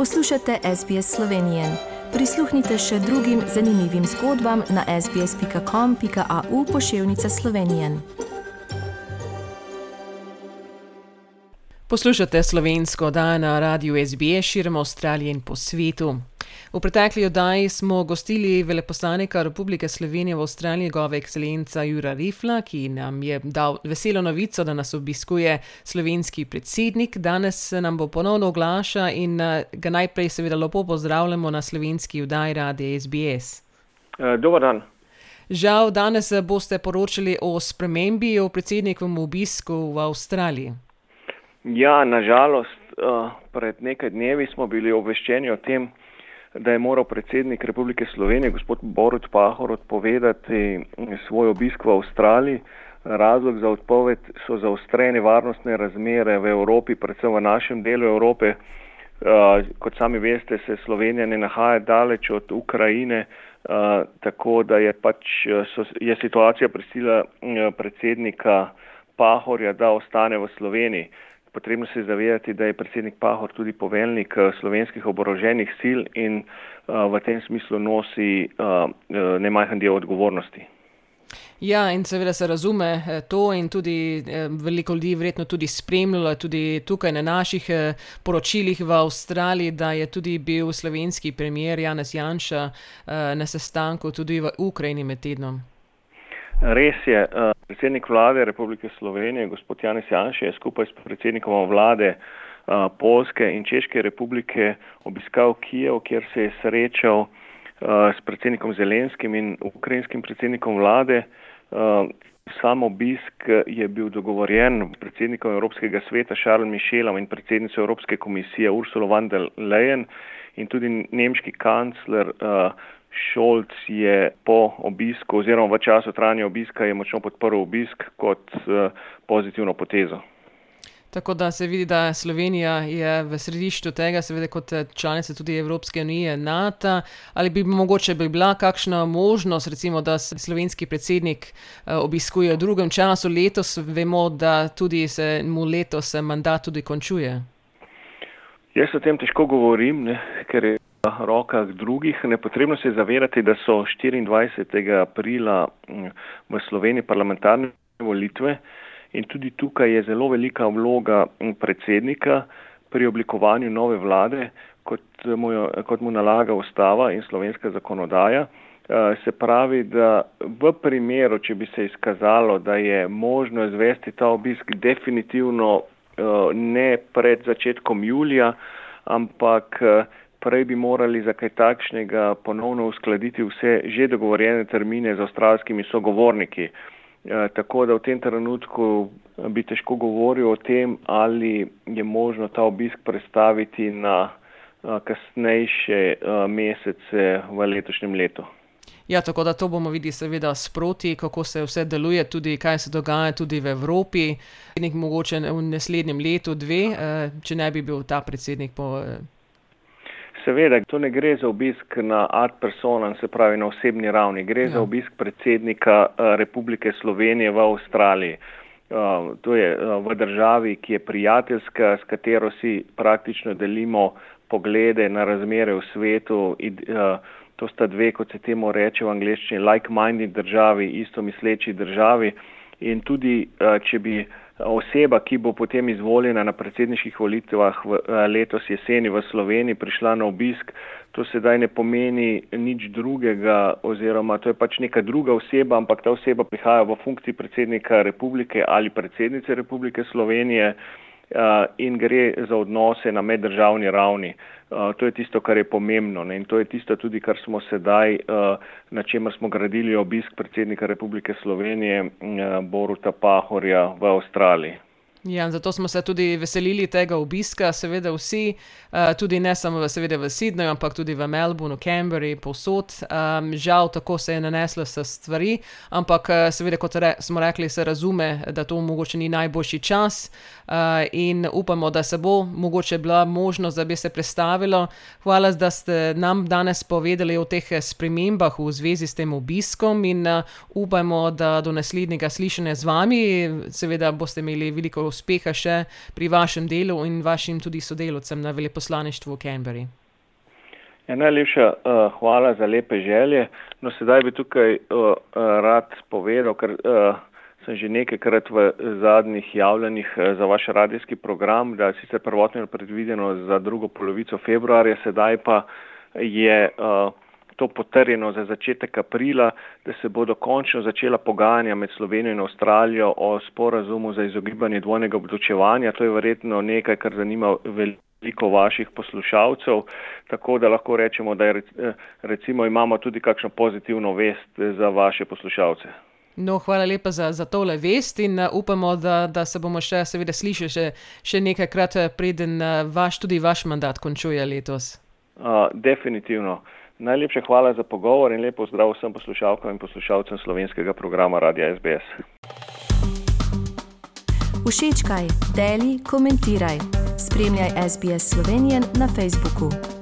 Poslušate SBS Slovenije. Prisluhnite še drugim zanimivim zgodbam na sbsp.com.au pošiljka Slovenije. Poslušate slovensko oddajo na radiju SBS širom Avstralije in po svetu. V pretekli oddaji smo gostili veleposlanika Republike Slovenije v Avstraliji, njegova ekscelenca Jura Rifla, ki nam je dal veselo novico, da nas obiskuje slovenski predsednik. Danes se nam bo ponovno oglaša in eh, ga najprej seveda lepo pozdravljamo na slovenski oddaji radija SBS. Eh, dober dan. Žal, danes eh, boste poročali o spremembi v predsednikovem obisku v Avstraliji. Ja, nažalost, pred nekaj dnevi smo bili obveščeni o tem, da je moral predsednik Republike Slovenije, gospod Borut Pahor, odpovedati svoj obisk v Avstraliji. Razlog za odpoved so zaostrene varnostne razmere v Evropi, predvsem v našem delu Evrope. Uh, kot sami veste, se Slovenija ne nahaja daleč od Ukrajine, uh, tako da je pač so, je situacija prisila predsednika Pahorja, da ostane v Sloveniji. Potrebno se je zavedati, da je predsednik Pahor tudi poveljnik eh, slovenskih oboroženih sil in uh, v tem smislu nosi uh, nemajhen del odgovornosti. Ja, in seveda se razume to, in tudi veliko ljudi verjetno tudi spremljalo, tudi tukaj na naših poročilih v Avstraliji, da je tudi bil slovenski premier Janez Janša na sestanku tudi v Ukrajini med tednom. Res je, eh, predsednik vlade Republike Slovenije, gospod Janes Janše, je skupaj s predsednikom vlade eh, Polske in Češke republike obiskal Kijev, kjer se je srečal eh, s predsednikom Zelenskim in ukrajinskim predsednikom vlade. Sam obisk je bil dogovorjen predsednikom Evropskega sveta Charles Michelom in predsednico Evropske komisije Ursula von der Leyen in tudi nemški kancler Šolc je po obisku oziroma v času trajanja obiska je močno podprl obisk kot uh, pozitivno potezo. Tako da se vidi, da Slovenija je v središču tega, seveda kot eh, članica tudi Evropske unije, NATO. Ali bi mogoče bi bila kakšna možnost, recimo, da se slovenski predsednik uh, obiskuje v drugem času letos, vemo, da tudi se mu letos mandat tudi končuje? Jaz o tem težko govorim, ne, ker je rokah drugih. Nepotrebno se je zavedati, da so 24. aprila mm, v Sloveniji parlamentarne volitve in tudi tukaj je zelo velika vloga mm, predsednika pri oblikovanju nove vlade, kot mu, kot mu nalaga ustava in slovenska zakonodaja. Eh, se pravi, da v primeru, če bi se izkazalo, da je možno izvesti ta obisk definitivno eh, ne pred začetkom julija, ampak eh, prej bi morali za kaj takšnega ponovno uskladiti vse že dogovorjene termine z avstralskimi sogovorniki. E, tako da v tem trenutku bi težko govoril o tem, ali je možno ta obisk predstaviti na e, kasnejše mesece v letošnjem letu. Ja, tako da to bomo videli, seveda, sproti, kako se vse deluje, tudi kaj se dogaja tudi v Evropi. Nek mogoče v naslednjem letu, dve, če ne bi bil ta predsednik po Seveda, to ne gre za obisk na ad personam, se pravi na osebni ravni, gre ja. za obisk predsednika eh, Republike Slovenije v Avstraliji. Uh, to je uh, v državi, ki je prijateljska, s katero si praktično delimo poglede na razmere v svetu. In, uh, to sta dve, kot se temu reče v angleščini, like-minded državi, isto misleči državi. In tudi, uh, če bi oseba, ki bo potem izvoljena na predsedniških volitvah v, eh, letos jeseni v Sloveniji, prišla na obisk, to sedaj ne pomeni nič drugega oziroma to je pač neka druga oseba, ampak ta oseba prihaja v funkciji predsednika republike ali predsednice republike Slovenije in gre za odnose na meddržavni ravni. Uh, to je tisto, kar je pomembno ne? in to je tisto tudi, kar smo sedaj, uh, na čemer smo gradili obisk predsednika Republike Slovenije Boruta Pahorja v Avstraliji. Ja, zato smo se tudi veselili tega obiska, seveda vsi, uh, tudi ne samo seveda v Sydneyju, ampak tudi v Melbourneu, Canberri, povsod. Um, žal, tako se je naneslo s stvari, ampak uh, seveda, kot re, smo rekli, se razume, da to mogoče ni najboljši čas uh, in upamo, da se bo mogoče bila možnost, da bi se predstavilo. Hvala, da ste nam danes povedali o teh spremembah v zvezi s tem obiskom in uh, upamo, da do naslednjega slišanja z vami, seveda boste imeli veliko uspeha še pri vašem delu in vašim tudi sodelovcem na veleposlaništvu v Canberri. Ja, najlepša uh, hvala za lepe želje. No, sedaj bi tukaj uh, rad povedal, ker uh, sem že nekajkrat v zadnjih javljanjih uh, za vaš radijski program, da je sicer prvotno predvideno za drugo polovico februarja, sedaj pa je uh, to potrjeno za začetek aprila, da se bodo končno začela pogajanja med Slovenijo in Avstralijo o sporazumu za izogibanje dvojnega obdočevanja. To je verjetno nekaj, kar zanima veliko veliko vaših poslušalcev, tako da lahko rečemo, da je, eh, recimo imamo tudi kakšno pozitivno vest eh, za vaše poslušalce. No, hvala lepa za, za tole vest in uh, upamo, da, da se bomo še, seveda, slišali še, še nekajkrat, preden uh, vaš, tudi vaš mandat končuje letos. Uh, definitivno. Najlepša hvala za pogovor in lepo zdrav vsem poslušalkam in poslušalcem slovenskega programa Radia SBS. Všečkaj, deli, komentiraj. Spremljaj SBS Slovenijo na Facebooku.